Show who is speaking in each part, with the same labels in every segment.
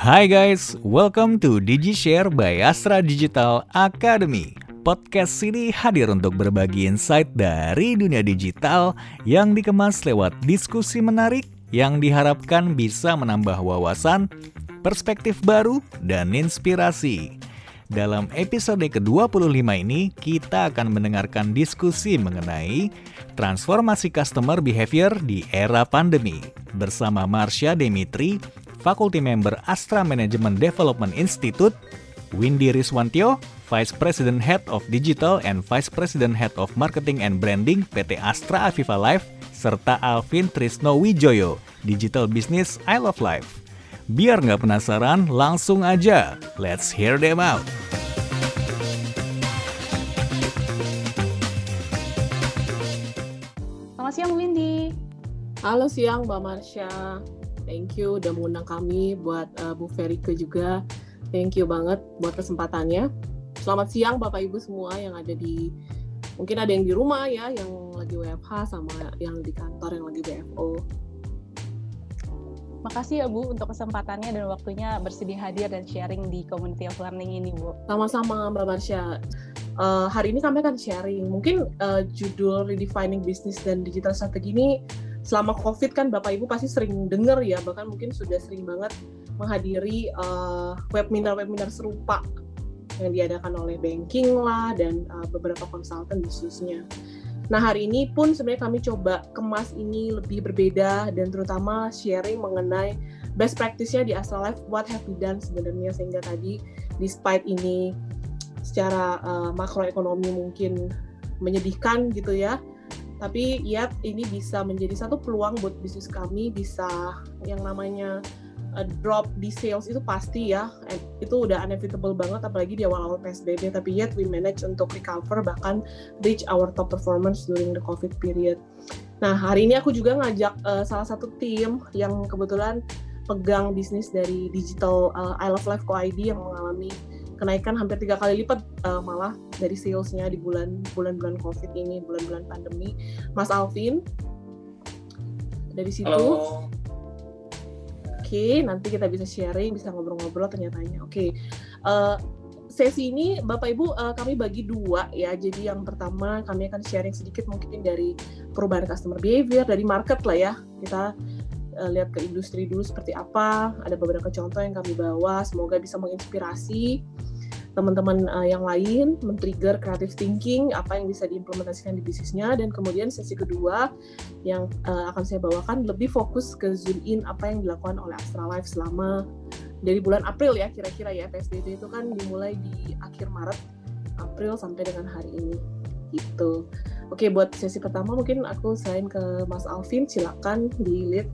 Speaker 1: Hai guys, welcome to DigiShare by Astra Digital Academy. Podcast ini hadir untuk berbagi insight dari dunia digital yang dikemas lewat diskusi menarik yang diharapkan bisa menambah wawasan, perspektif baru, dan inspirasi. Dalam episode ke-25 ini, kita akan mendengarkan diskusi mengenai transformasi customer behavior di era pandemi bersama Marsha Demitri, Faculty Member Astra Management Development Institute, Windy Riswantyo, Vice President Head of Digital and Vice President Head of Marketing and Branding PT Astra Aviva Life, serta Alvin Trisno Wijoyo, Digital Business I Love Life. Biar nggak penasaran, langsung aja. Let's hear them out.
Speaker 2: Selamat siang Windy.
Speaker 3: Halo siang Mbak Marsha. Thank you udah mengundang kami buat uh, Bu Ferike juga. Thank you banget buat kesempatannya. Selamat siang Bapak Ibu semua yang ada di mungkin ada yang di rumah ya yang lagi WFH sama yang di kantor yang lagi WFO.
Speaker 2: Makasih ya Bu untuk kesempatannya dan waktunya bersedia hadir dan sharing di Community of Learning ini Bu.
Speaker 3: Sama-sama Mbak Marsha. Uh, hari ini kami akan sharing. Mungkin uh, judul Redefining Business dan Digital Strategy ini selama COVID kan Bapak Ibu pasti sering dengar ya, bahkan mungkin sudah sering banget menghadiri uh, webinar-webinar serupa yang diadakan oleh banking lah dan uh, beberapa konsultan khususnya. Nah hari ini pun sebenarnya kami coba kemas ini lebih berbeda dan terutama sharing mengenai best practice-nya di Astra Life, what have we done sebenarnya sehingga tadi despite ini secara uh, makroekonomi mungkin menyedihkan gitu ya, tapi ya ini bisa menjadi satu peluang buat bisnis kami. Bisa yang namanya uh, drop di sales itu pasti ya. Itu udah inevitable banget apalagi di awal-awal PSBB tapi yet we manage untuk recover bahkan reach our top performance during the COVID period. Nah hari ini aku juga ngajak uh, salah satu tim yang kebetulan pegang bisnis dari digital uh, I Love Life Co ID yang mengalami kenaikan hampir tiga kali lipat uh, malah dari salesnya di bulan bulan-bulan COVID ini bulan-bulan pandemi. Mas Alvin dari situ. Halo okay, nanti kita bisa sharing, bisa ngobrol-ngobrol ternyatanya. Oke, okay. uh, eh, sesi ini Bapak Ibu uh, kami bagi dua ya. Jadi yang pertama kami akan sharing sedikit mungkin dari perubahan customer behavior dari market lah ya. Kita uh, lihat ke industri dulu seperti apa. Ada beberapa contoh yang kami bawa. Semoga bisa menginspirasi teman-teman uh, yang lain men-trigger creative thinking apa yang bisa diimplementasikan di bisnisnya dan kemudian sesi kedua yang uh, akan saya bawakan lebih fokus ke zoom in apa yang dilakukan oleh Astra Life selama dari bulan April ya kira-kira ya PSBB itu kan dimulai di akhir Maret April sampai dengan hari ini gitu. Oke buat sesi pertama mungkin aku selain ke Mas Alvin silakan di lead.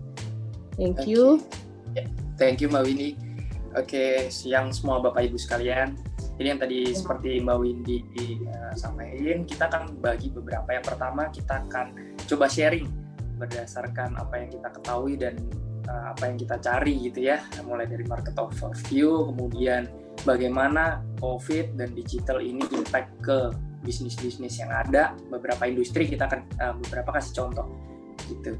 Speaker 3: Thank you.
Speaker 4: Okay. Thank you Mbak Winnie. Oke, siang semua Bapak Ibu sekalian. Jadi yang tadi ya. seperti Mbak Windy uh, sampaikan, kita akan bagi beberapa. Yang pertama kita akan coba sharing berdasarkan apa yang kita ketahui dan uh, apa yang kita cari gitu ya. Mulai dari market overview, kemudian bagaimana COVID dan digital ini impact ke bisnis-bisnis yang ada. Beberapa industri kita akan uh, beberapa kasih contoh gitu.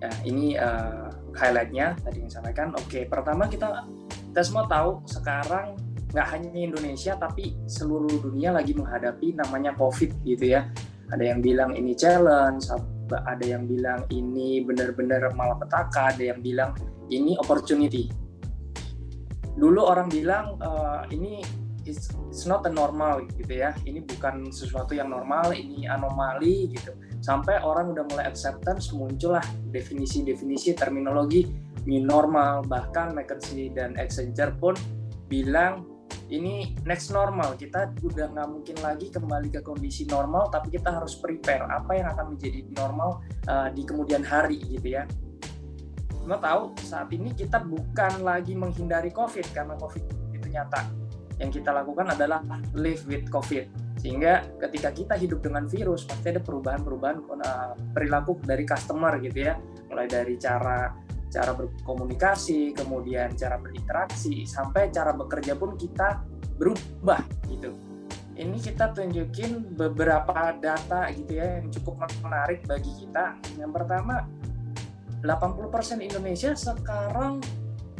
Speaker 4: Nah, ini uh, highlightnya tadi yang sampaikan. Oke, pertama kita kita semua tahu sekarang nggak hanya Indonesia tapi seluruh dunia lagi menghadapi namanya COVID gitu ya. Ada yang bilang ini challenge, ada yang bilang ini benar-benar malapetaka, ada yang bilang ini opportunity. Dulu orang bilang uh, ini it's, it's not a normal gitu ya. Ini bukan sesuatu yang normal, ini anomali gitu. Sampai orang udah mulai acceptance muncullah definisi-definisi terminologi new normal bahkan McKinsey dan Accenture pun bilang ini next normal kita udah nggak mungkin lagi kembali ke kondisi normal tapi kita harus prepare apa yang akan menjadi normal uh, di kemudian hari gitu ya Mau tahu saat ini kita bukan lagi menghindari COVID karena COVID itu nyata yang kita lakukan adalah live with COVID sehingga ketika kita hidup dengan virus pasti ada perubahan-perubahan uh, perilaku dari customer gitu ya mulai dari cara cara berkomunikasi, kemudian cara berinteraksi, sampai cara bekerja pun kita berubah gitu. Ini kita tunjukin beberapa data gitu ya yang cukup menarik bagi kita. Yang pertama, 80% Indonesia sekarang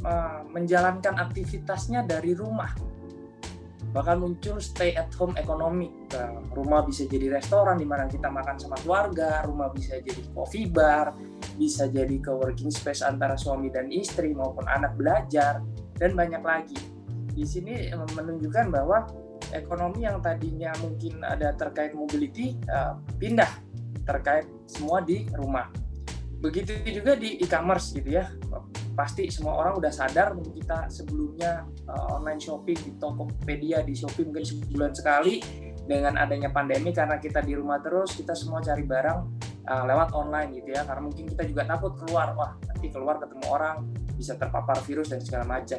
Speaker 4: uh, menjalankan aktivitasnya dari rumah bahkan muncul stay at home ekonomi rumah bisa jadi restoran di mana kita makan sama keluarga rumah bisa jadi coffee bar bisa jadi co-working space antara suami dan istri maupun anak belajar dan banyak lagi. Di sini menunjukkan bahwa ekonomi yang tadinya mungkin ada terkait mobility uh, pindah terkait semua di rumah. Begitu juga di e-commerce gitu ya pasti semua orang udah sadar kita sebelumnya uh, online shopping di Tokopedia di Shopee mungkin sebulan sekali dengan adanya pandemi karena kita di rumah terus kita semua cari barang uh, lewat online gitu ya. Karena mungkin kita juga takut keluar wah nanti keluar ketemu orang bisa terpapar virus dan segala macam.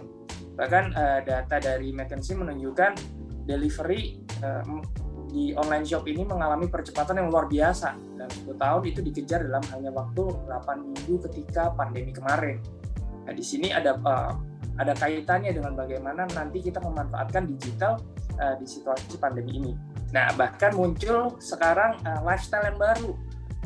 Speaker 4: Bahkan uh, data dari McKinsey menunjukkan delivery uh, di online shop ini mengalami percepatan yang luar biasa. Dan 10 tahun itu dikejar dalam hanya waktu 8 minggu ketika pandemi kemarin. Nah, di sini ada uh, ada kaitannya dengan bagaimana nanti kita memanfaatkan digital uh, di situasi pandemi ini. Nah, bahkan muncul sekarang uh, lifestyle yang baru.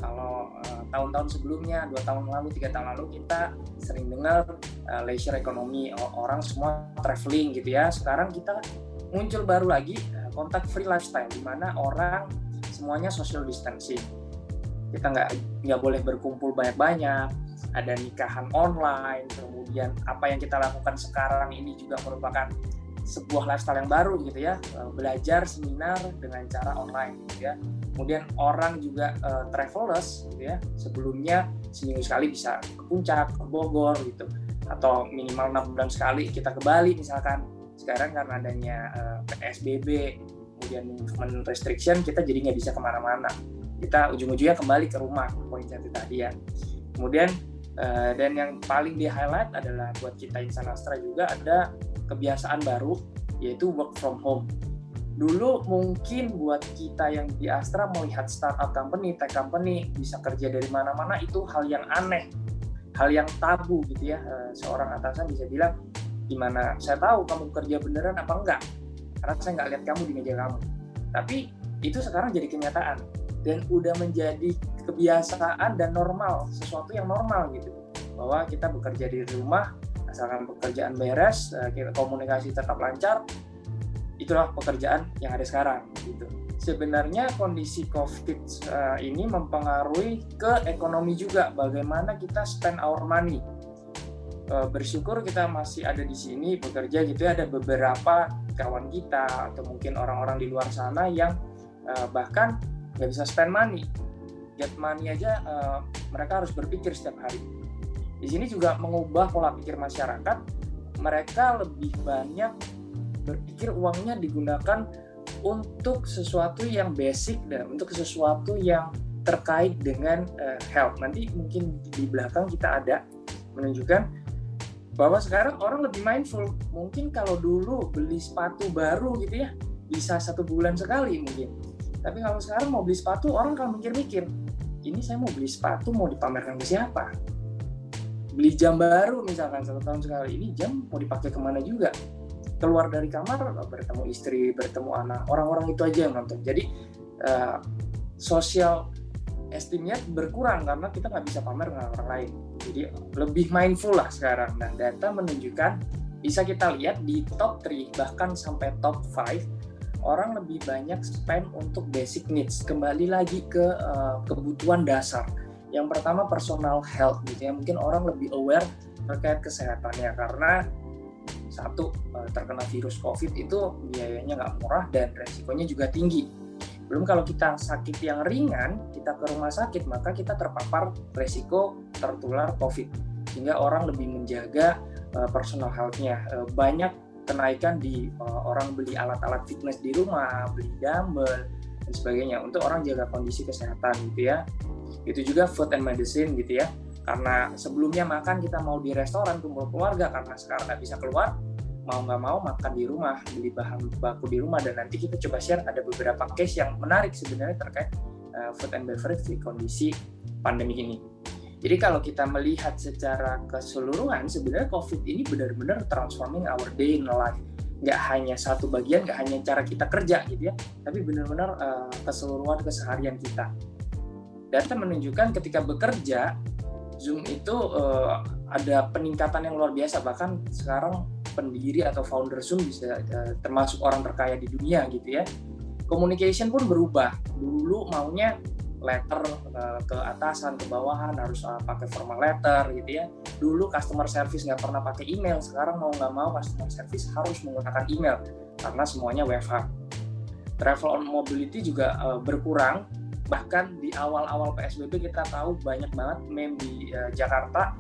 Speaker 4: Kalau uh, tahun-tahun sebelumnya, dua tahun lalu, tiga tahun lalu kita sering dengar uh, leisure ekonomi, orang semua traveling gitu ya. Sekarang kita muncul baru lagi kontak free lifestyle di mana orang semuanya social distancing kita nggak nggak boleh berkumpul banyak-banyak ada nikahan online kemudian apa yang kita lakukan sekarang ini juga merupakan sebuah lifestyle yang baru gitu ya. Eh, belajar seminar dengan cara online gitu ya. Kemudian orang juga uh, travelers gitu ya. Sebelumnya seminggu sekali bisa ke puncak ke Bogor gitu. Atau minimal enam bulan sekali kita ke Bali misalkan. Sekarang karena adanya eh, PSBB kemudian movement restriction kita jadi nggak bisa ke mana-mana. Kita ujung-ujungnya kembali ke rumah poin tadi ya. Kemudian uh, dan yang paling di highlight adalah buat kita insan Astra juga ada kebiasaan baru yaitu work from home. Dulu mungkin buat kita yang di Astra melihat startup company, tech company bisa kerja dari mana-mana itu hal yang aneh, hal yang tabu gitu ya. Eh, seorang atasan bisa bilang, gimana? Saya tahu kamu kerja beneran apa enggak? Karena saya nggak lihat kamu di meja kamu. Tapi itu sekarang jadi kenyataan dan udah menjadi kebiasaan dan normal sesuatu yang normal gitu. Bahwa kita bekerja di rumah asalkan pekerjaan beres eh, komunikasi tetap lancar itulah pekerjaan yang ada sekarang gitu. Sebenarnya kondisi covid eh, ini mempengaruhi ke ekonomi juga bagaimana kita spend our money. Uh, bersyukur kita masih ada di sini bekerja gitu ya ada beberapa kawan kita atau mungkin orang-orang di luar sana yang bahkan nggak bisa spend money. Get money aja uh, mereka harus berpikir setiap hari. Di sini juga mengubah pola pikir masyarakat. Mereka lebih banyak berpikir uangnya digunakan untuk sesuatu yang basic dan untuk sesuatu yang terkait dengan uh, health. Nanti mungkin di belakang kita ada menunjukkan bahwa sekarang orang lebih mindful. Mungkin kalau dulu beli sepatu baru gitu ya bisa satu bulan sekali mungkin tapi kalau sekarang mau beli sepatu orang kalau mikir-mikir ini saya mau beli sepatu mau dipamerkan ke siapa beli jam baru misalkan satu tahun sekali ini jam mau dipakai ke mana juga keluar dari kamar bertemu istri bertemu anak orang-orang itu aja yang nonton jadi uh, sosial estimnya berkurang karena kita nggak bisa pamer dengan orang lain. Jadi lebih mindful lah sekarang. Nah, data menunjukkan bisa kita lihat di top 3 bahkan sampai top 5 orang lebih banyak spend untuk basic needs. Kembali lagi ke uh, kebutuhan dasar. Yang pertama personal health gitu ya. Mungkin orang lebih aware terkait kesehatannya karena satu uh, terkena virus COVID itu biayanya nggak murah dan resikonya juga tinggi belum kalau kita sakit yang ringan, kita ke rumah sakit, maka kita terpapar resiko tertular COVID. Sehingga orang lebih menjaga uh, personal health-nya. Banyak kenaikan di uh, orang beli alat-alat fitness di rumah, beli dumbbell, dan sebagainya. Untuk orang jaga kondisi kesehatan gitu ya. Itu juga food and medicine gitu ya. Karena sebelumnya makan kita mau di restoran kumpul keluarga, karena sekarang nggak bisa keluar, mau nggak mau makan di rumah, beli bahan baku di rumah dan nanti kita coba share ada beberapa case yang menarik sebenarnya terkait uh, food and beverage di kondisi pandemi ini. Jadi kalau kita melihat secara keseluruhan sebenarnya COVID ini benar-benar transforming our day in life. Nggak hanya satu bagian, nggak hanya cara kita kerja gitu ya, tapi benar-benar uh, keseluruhan keseharian kita. Data menunjukkan ketika bekerja Zoom itu uh, ada peningkatan yang luar biasa bahkan sekarang pendiri atau founder Zoom bisa uh, termasuk orang terkaya di dunia gitu ya communication pun berubah dulu maunya letter uh, ke atasan ke bawahan harus uh, pakai formal letter gitu ya. Dulu customer service nggak pernah pakai email sekarang mau nggak mau customer service harus menggunakan email karena semuanya WFH travel on mobility juga uh, berkurang. Bahkan di awal-awal PSBB kita tahu banyak banget meme di Jakarta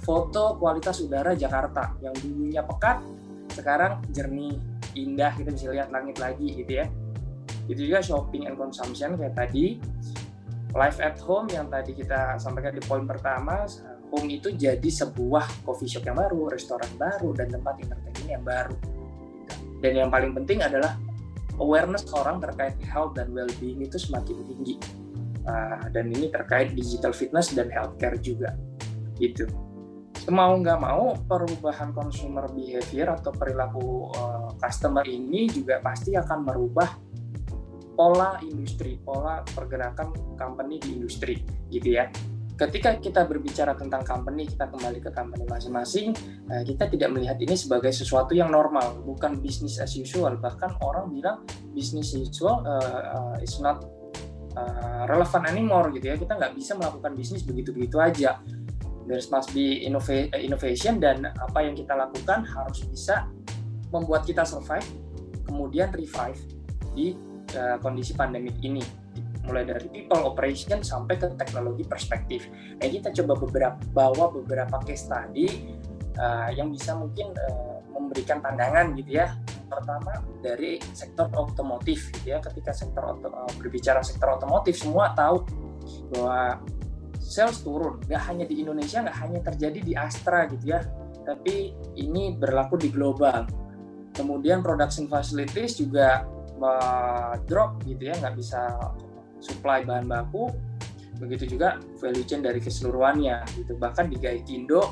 Speaker 4: foto kualitas udara Jakarta yang dulunya pekat sekarang jernih indah kita bisa lihat langit lagi gitu ya. Itu juga shopping and consumption kayak tadi live at home yang tadi kita sampaikan di poin pertama, home itu jadi sebuah coffee shop yang baru, restoran baru, dan tempat entertainment yang baru. Dan yang paling penting adalah awareness orang terkait health dan well-being itu semakin tinggi. Uh, dan ini terkait digital fitness dan healthcare juga. Gitu. Mau nggak mau, perubahan consumer behavior atau perilaku uh, customer ini juga pasti akan merubah pola industri, pola pergerakan company di industri, gitu ya. Ketika kita berbicara tentang company, kita kembali ke company masing-masing, eh, kita tidak melihat ini sebagai sesuatu yang normal, bukan business as usual. Bahkan orang bilang business as usual uh, uh, is not uh, relevant anymore, gitu ya. Kita nggak bisa melakukan bisnis begitu-begitu aja. There must be innovation dan apa yang kita lakukan harus bisa membuat kita survive, kemudian revive di uh, kondisi pandemik ini mulai dari people operation sampai ke teknologi perspektif. Nah kita coba beberapa bawa beberapa case tadi uh, yang bisa mungkin uh, memberikan pandangan gitu ya. Pertama dari sektor otomotif gitu ya. Ketika sektor uh, berbicara sektor otomotif semua tahu bahwa sales turun. Gak hanya di Indonesia, nggak hanya terjadi di Astra gitu ya. Tapi ini berlaku di global. Kemudian production facilities juga drop gitu ya nggak bisa supply bahan baku begitu juga value chain dari keseluruhannya gitu bahkan di Gaikindo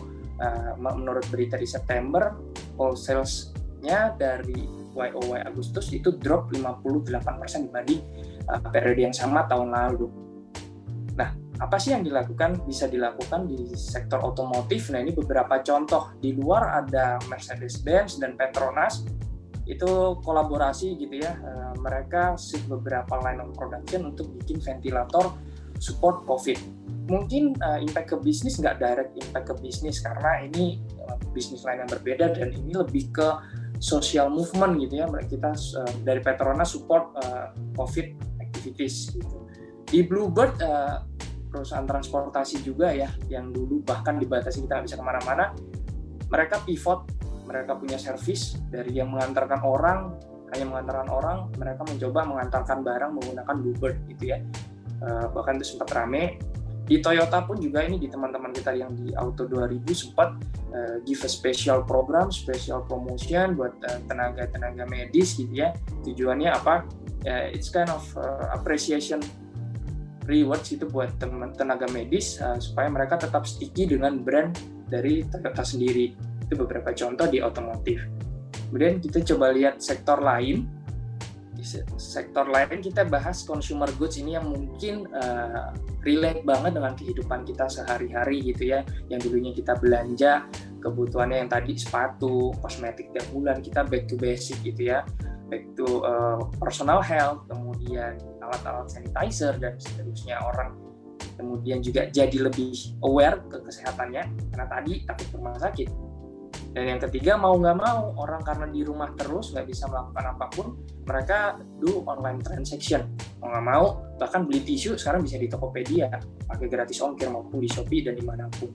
Speaker 4: uh, menurut berita di September wholesale-nya dari YOY Agustus itu drop 58% dibanding uh, periode yang sama tahun lalu. Nah, apa sih yang dilakukan? Bisa dilakukan di sektor otomotif. Nah, ini beberapa contoh. Di luar ada Mercedes-Benz dan Petronas itu kolaborasi gitu ya. Uh, mereka shift beberapa line of production untuk bikin ventilator support COVID. Mungkin uh, impact ke bisnis nggak direct impact ke bisnis karena ini uh, bisnis lain yang berbeda dan ini lebih ke social movement gitu ya. Kita uh, dari Petronas support uh, COVID activities gitu. Di Bluebird uh, perusahaan transportasi juga ya yang dulu bahkan dibatasi kita nggak bisa ke mana-mana mereka pivot mereka punya servis dari yang mengantarkan orang hanya mengantarkan orang mereka mencoba mengantarkan barang menggunakan Bluebird gitu ya uh, bahkan itu sempat rame di Toyota pun juga ini di teman-teman kita yang di Auto 2000 sempat uh, give a special program, special promotion buat uh, tenaga-tenaga medis gitu ya. Tujuannya apa? It's kind of appreciation rewards itu buat teman tenaga medis supaya mereka tetap sticky dengan brand dari Toyota sendiri itu beberapa contoh di otomotif. Kemudian kita coba lihat sektor lain. Di sektor lain kita bahas consumer goods ini yang mungkin uh, relate banget dengan kehidupan kita sehari-hari gitu ya. Yang dulunya kita belanja kebutuhannya yang tadi sepatu, kosmetik tiap bulan kita back to basic gitu ya. Back to uh, personal health, kemudian alat-alat sanitizer dan seterusnya orang kemudian juga jadi lebih aware ke kesehatannya karena tadi takut rumah sakit dan yang ketiga mau nggak mau orang karena di rumah terus nggak bisa melakukan apa pun, mereka do online transaction. Mau nggak mau bahkan beli tisu sekarang bisa di Tokopedia pakai gratis ongkir maupun di Shopee dan di mana pun.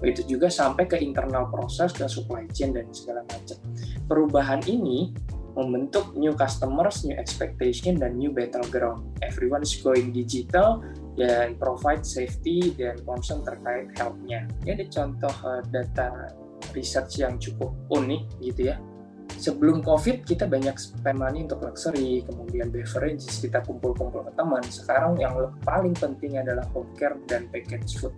Speaker 4: Begitu juga sampai ke internal proses, ke supply chain dan segala macam. Perubahan ini membentuk new customers, new expectation, dan new battleground. Everyone is going digital dan provide safety dan concern terkait health-nya. Ini ada contoh uh, data research yang cukup unik gitu ya. Sebelum COVID kita banyak spend money untuk luxury, kemudian beverages, kita kumpul-kumpul ke teman. Sekarang yang paling penting adalah home care dan package food.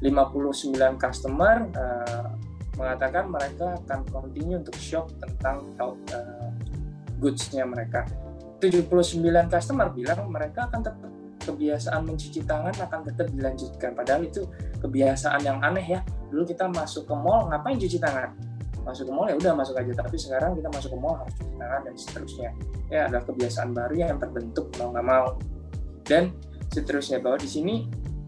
Speaker 4: 59 customer uh, mengatakan mereka akan continue untuk shop tentang health uh, goods-nya mereka. 79 customer bilang mereka akan tetap kebiasaan mencuci tangan akan tetap dilanjutkan. Padahal itu kebiasaan yang aneh ya. Dulu kita masuk ke mall ngapain cuci tangan? Masuk ke mall ya udah masuk aja. Tapi sekarang kita masuk ke mall harus cuci tangan dan seterusnya. Ya ada kebiasaan baru yang terbentuk mau nggak mau. Dan seterusnya bahwa di sini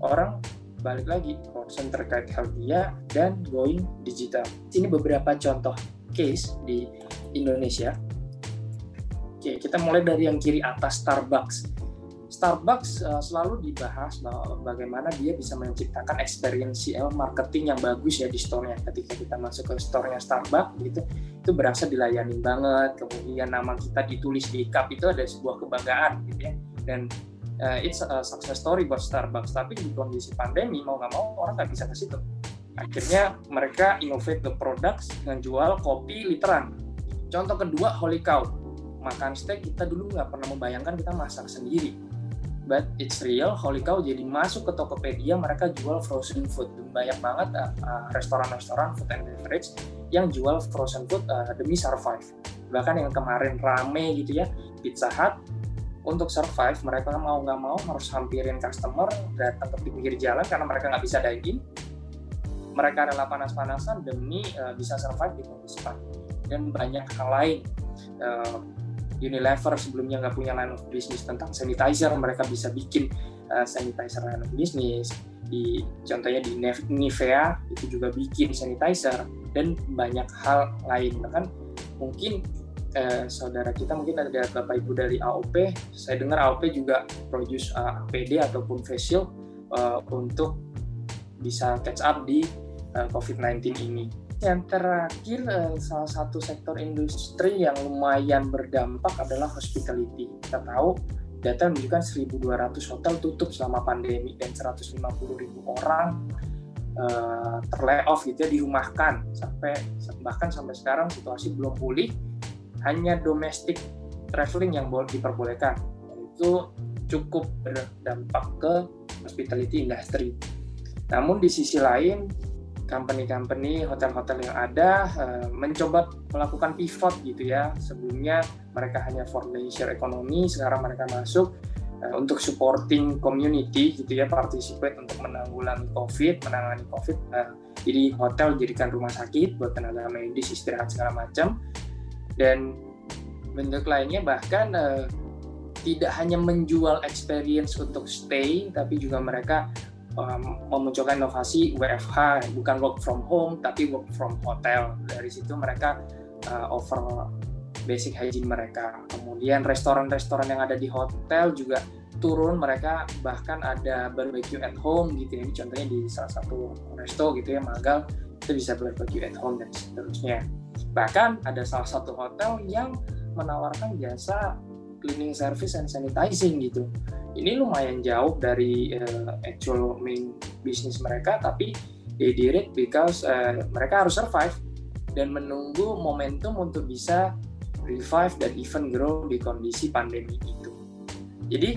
Speaker 4: orang balik lagi concern terkait health dia dan going digital. Ini beberapa contoh case di Indonesia. Oke, kita mulai dari yang kiri atas Starbucks. Starbucks uh, selalu dibahas bahwa bagaimana dia bisa menciptakan experiential marketing yang bagus ya di store-nya. Ketika kita masuk ke store-nya Starbucks gitu, itu berasa dilayani banget. Kemudian nama kita ditulis di cup itu ada sebuah kebanggaan gitu ya. Dan uh, it's a success story buat Starbucks. Tapi di kondisi pandemi mau nggak mau orang nggak bisa ke situ. Akhirnya mereka innovate the products dengan jual kopi literan. Contoh kedua, Holy Cow. Makan steak kita dulu nggak pernah membayangkan kita masak sendiri but it's real. Holy Cow jadi masuk ke Tokopedia mereka jual frozen food. Banyak banget uh, uh, restoran-restoran food and beverage yang jual frozen food uh, demi survive. Bahkan yang kemarin rame gitu ya Pizza Hut. Untuk survive mereka mau nggak mau harus hampirin customer datang ke pinggir jalan karena mereka nggak bisa daging mereka rela panas-panasan demi uh, bisa survive di kondisi pandemi. Dan banyak hal lain. Uh, Unilever sebelumnya nggak punya line of business tentang sanitizer, mereka bisa bikin uh, sanitizer line of business. Di contohnya di Nivea itu juga bikin sanitizer dan banyak hal lain. Bahkan mungkin eh, saudara kita mungkin ada bapak ibu dari AOP. Saya dengar AOP juga produce uh, eh, APD ataupun face shield uh, untuk bisa catch up di uh, COVID-19 ini yang terakhir eh, salah satu sektor industri yang lumayan berdampak adalah hospitality. Kita tahu data menunjukkan 1.200 hotel tutup selama pandemi dan 150.000 orang uh, terlayoff gitu ya dirumahkan sampai bahkan sampai sekarang situasi belum pulih hanya domestic traveling yang boleh diperbolehkan dan itu cukup berdampak ke hospitality industry. Namun di sisi lain company-company, hotel-hotel yang ada uh, mencoba melakukan pivot gitu ya. Sebelumnya mereka hanya for leisure economy, sekarang mereka masuk uh, untuk supporting community gitu ya, participate untuk menanggulangi COVID, menangani COVID. Uh, jadi hotel jadikan rumah sakit buat tenaga medis, istirahat segala macam. Dan bentuk lainnya bahkan uh, tidak hanya menjual experience untuk stay, tapi juga mereka um, memunculkan inovasi WFH bukan work from home tapi work from hotel. Dari situ mereka uh, over basic hygiene mereka. Kemudian restoran-restoran yang ada di hotel juga turun mereka bahkan ada barbecue at home gitu ya. Contohnya di salah satu resto gitu ya Magal itu bisa barbecue at home dan seterusnya. Bahkan ada salah satu hotel yang menawarkan jasa cleaning service and sanitizing gitu ini lumayan jauh dari uh, actual main bisnis mereka tapi they did it because uh, mereka harus survive dan menunggu momentum untuk bisa revive dan even grow di kondisi pandemi itu. Jadi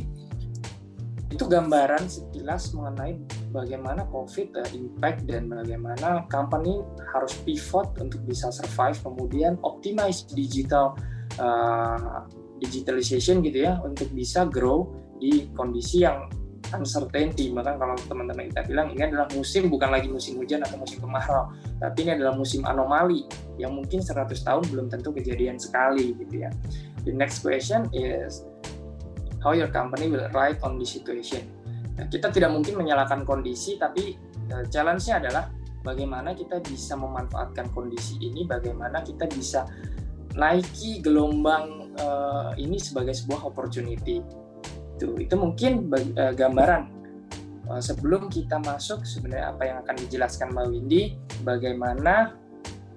Speaker 4: itu gambaran sekilas mengenai bagaimana COVID uh, impact dan bagaimana company harus pivot untuk bisa survive kemudian optimize digital uh, digitalization gitu ya untuk bisa grow di kondisi yang uncertainty. Bahkan kalau teman-teman kita bilang ini adalah musim bukan lagi musim hujan atau musim kemarau tapi ini adalah musim anomali yang mungkin 100 tahun belum tentu kejadian sekali gitu ya. The next question is how your company will ride on this situation. Nah, kita tidak mungkin menyalahkan kondisi tapi uh, challenge-nya adalah bagaimana kita bisa memanfaatkan kondisi ini bagaimana kita bisa naiki gelombang uh, ini sebagai sebuah opportunity itu itu mungkin uh, gambaran uh, sebelum kita masuk sebenarnya apa yang akan dijelaskan Mbak Windy bagaimana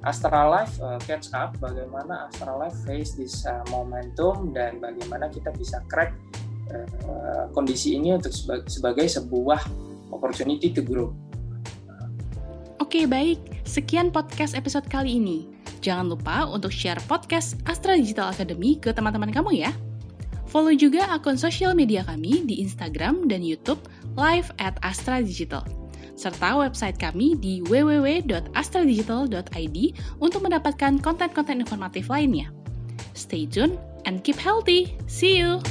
Speaker 4: Astralife uh, catch up bagaimana Astralife face this uh, momentum dan bagaimana kita bisa crack uh, kondisi ini untuk sebagai, sebagai sebuah opportunity to grow.
Speaker 5: Oke, baik. Sekian podcast episode kali ini. Jangan lupa untuk share podcast Astra Digital Academy ke teman-teman kamu ya. Follow juga akun sosial media kami di Instagram dan YouTube live at Astra Digital serta website kami di www.astradigital.id untuk mendapatkan konten-konten informatif lainnya. Stay tuned and keep healthy. See you!